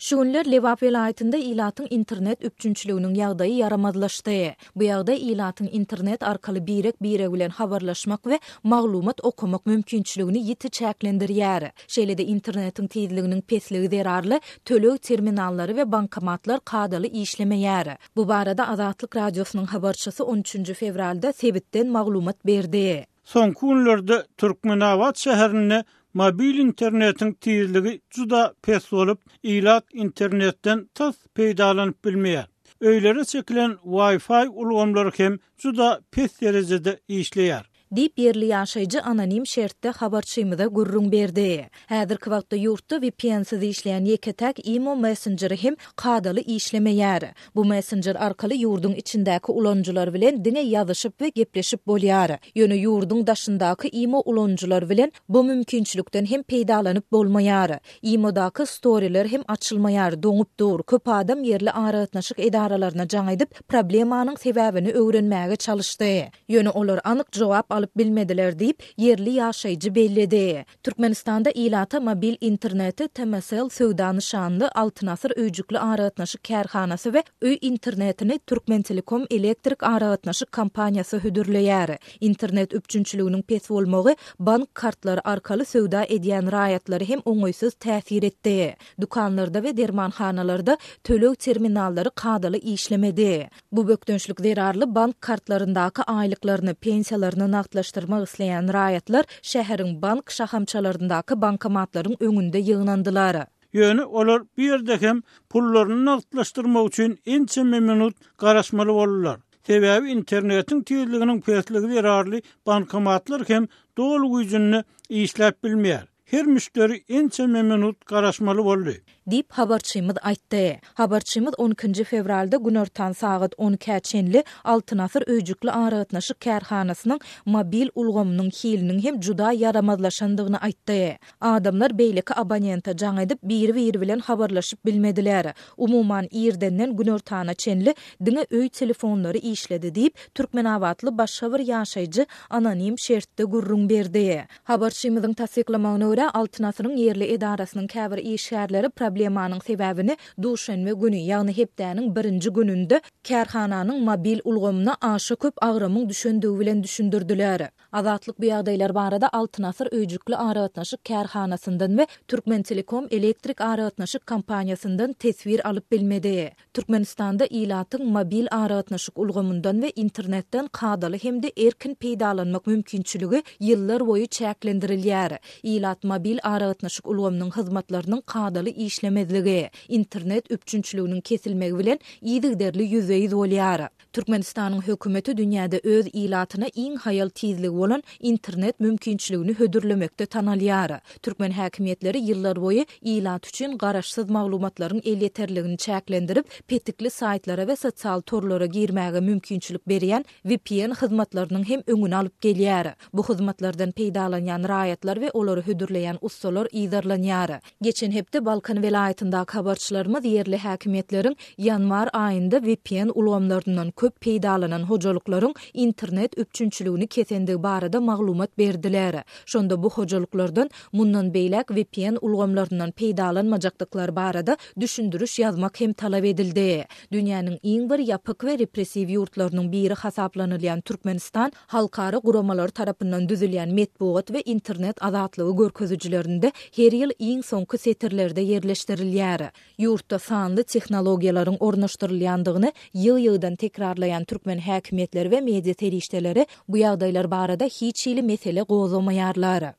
Şu günler Lebap welaýatynda ilatyň internet üpjünçiliginiň ýagdaýy ýaramazlaşdy. Bu ýagdaý ilatyň internet arkaly birek-biregi bilen habarlaşmak we maglumat okamak mümkinçiligini ýiti çäklendirýär. Şeýle-de internetiň tizliginiň pesligi zerarly töleg terminallary we bankomatlar kadaly işlemeýär. Bu barada Azatlyk Radiosynyň habarçysy on üçünji fewralda sebitden maglumat berdi. Soňky günlerde Türkmenabat şäherinde mobil internetiň tizligi juda pes bolup, ilat internetden tas peýdalanyp bilmeýär. Öýlere çekilen Wi-Fi ulgamlary hem juda pes derejede işleýär. Diýip, ýerli ýaşaýjy anonim şertde habarçymyza gürrüň berdi. Häzirki wagtda ýurtda VPN-siz işleýän ýeke-täk Imo messenjeri hem kadaly işlemeýär. Bu messenjer arkaly ýurduň içindäki ulanyjylar bilen diňe ýazyşyp we gepleşip bolýar. Ýöne ýurduň daşyndaky Imo ulanyjylar bilen bu mümkinçilikden hem peýdalanyp bolmaýar. Imo-daky storiler hem açylmaýar, doňup dur. Köp adam ýerli aragatnaşyk edaralaryna jaň edip, problemanyň sebäbini öwrenmäge çalyşdy. Ýöne olar anyk jogap alyp bilmediler diýip, ýerli ýaşaýjy belledi. Türkmenistanda ilata mobil interneti TMCell söwda nyşanly Altyn asyr öýjükli aragatnaşyk kärhanasy we öý internetini Türkmentelekom elektrik aragatnaşyk kompaniýasy hödürleýär. Internet üpjünçiliginiň pes bolmagy bank kartlary arkaly söwda edýän raýatlara hem oňaýsyz täsir etdi. Dükanlarda we dermanhanalarda töleg terminallary kadaly işlemedi. Bu bökdençlik zerarly bank kartlaryndaky aýlyklaryny, pensiýalaryny nagtlaşdyrmak isleýän raýatlar şäheriň bank şahamçalaryndaky bankomatlaryň öňünde ýygnandylar. Ýöne olar bu ýerde hem pullaryny nagtlaşdyrmak üçin ençeme minut garaşmaly boldular. Sebäbi internetiň tizliginiň pesligi zerarly bankomatlar hem doly güýjünde işläp bilmeýär. Her müşderi ençeme minut garaşmaly boldy. Diýip, habarçymyz aýtdy. Habarçymyz on ikinji fewralda günortan sagat on ikä çenli Altyn asyr öýjükli aragatnaşyk kärhanasynyň mobil ulgamynyň hiliniň hem juda ýaramazlaşandygyny aýtdy. Adamlar beýleki abonente jaň edip, biri-biri bilen habarlaşyp bilmediler. Umuman, irdenden günortana çenli diňe öý telefonlary işledi diýip, türkmenabatly başga bir ýaşaýjy anonim şertde gürrüň berdi. Habarçymyzyň tassyklamagyna görä, Altyn asyryň ýerli edarasynyň käbir işgärleri problemanyň sebäbini duşenbe güni, ýagny hepdäniň birinji gününde kärhananyň mobil ulgamyna aşa köp agramyň düşendigi bilen düşündirdiler. Azatlyk bu ýagdaýlar barada Altyn asyr öýjükli aragatnaşyk kärhanasyndan we Türkmentelekom elektrik aragatnaşyk kompaniýasyndan teswir alyp bilmedi. Türkmenistanda ilatyň mobil aragatnaşyk ulgamyndan we internetden kadaly hem-de erkin peýdalanmak mümkinçiligi ýyllar boýy çäklendirilýär. Ilat mobil aragatnaşyk ulgamynyň hyzmatlarynyň kadaly işlemezligi, internet üpjünçiliginiň kesilmegi bilen yzygiderli ýüzbe-ýüz bolýar. Türkmenistanyň hökümeti dünýäde öz ilatyna iň haýal tizligi bolan internet mümkinçiligini hödürlemekde tanalýar. Türkmen häkimiýetleri ýyllarboýy ilat üçin garaşsyz maglumatlaryň elýeterligini çäklendirip, petikli saýtlara we sosial torlara girmäge mümkinçilik berýän vpn hyzmatlarynyň hem öňüni alyp gelýär. Bu hyzmatlardan peýdalanýan raýatlar we olary hödürleýän ussalar yzarlanýar. Geçen hepde Balkan welaýatyndaky habarçylarymyz ýerli häkimiýetleriň ýanwar aýynda vpn ulgamlaryndan köp peýdalanan hojalyklaryň internet üpjünçiligini kesendigi barada maglumat berdiler. Şonda bu hojalyklardan mundan beýläk vpn ulgamlaryndan peýdalanmajakdyklary barada düşündiriş ýazmak hem talap edildi. Dünýäniň iň bir ýapyk we repressiw ýurtlarynyň biri hasaplanylýan Türkmenistan Halkara guramalary tarapyndan düzülýän metbugat we internet azatlygy görkezijilerinde her ýyl iň soňky setirlerde ýerleşdirilýär. Ýurtda sanly tehnologiýalaryň ornaşdyrylýandygyny ýygy-ýygydan tekrarlaýan türkmen häkimiýetleri we media serişdeleri bu ýagdaýlar barada hiç hili mesele gozgamaýarlar.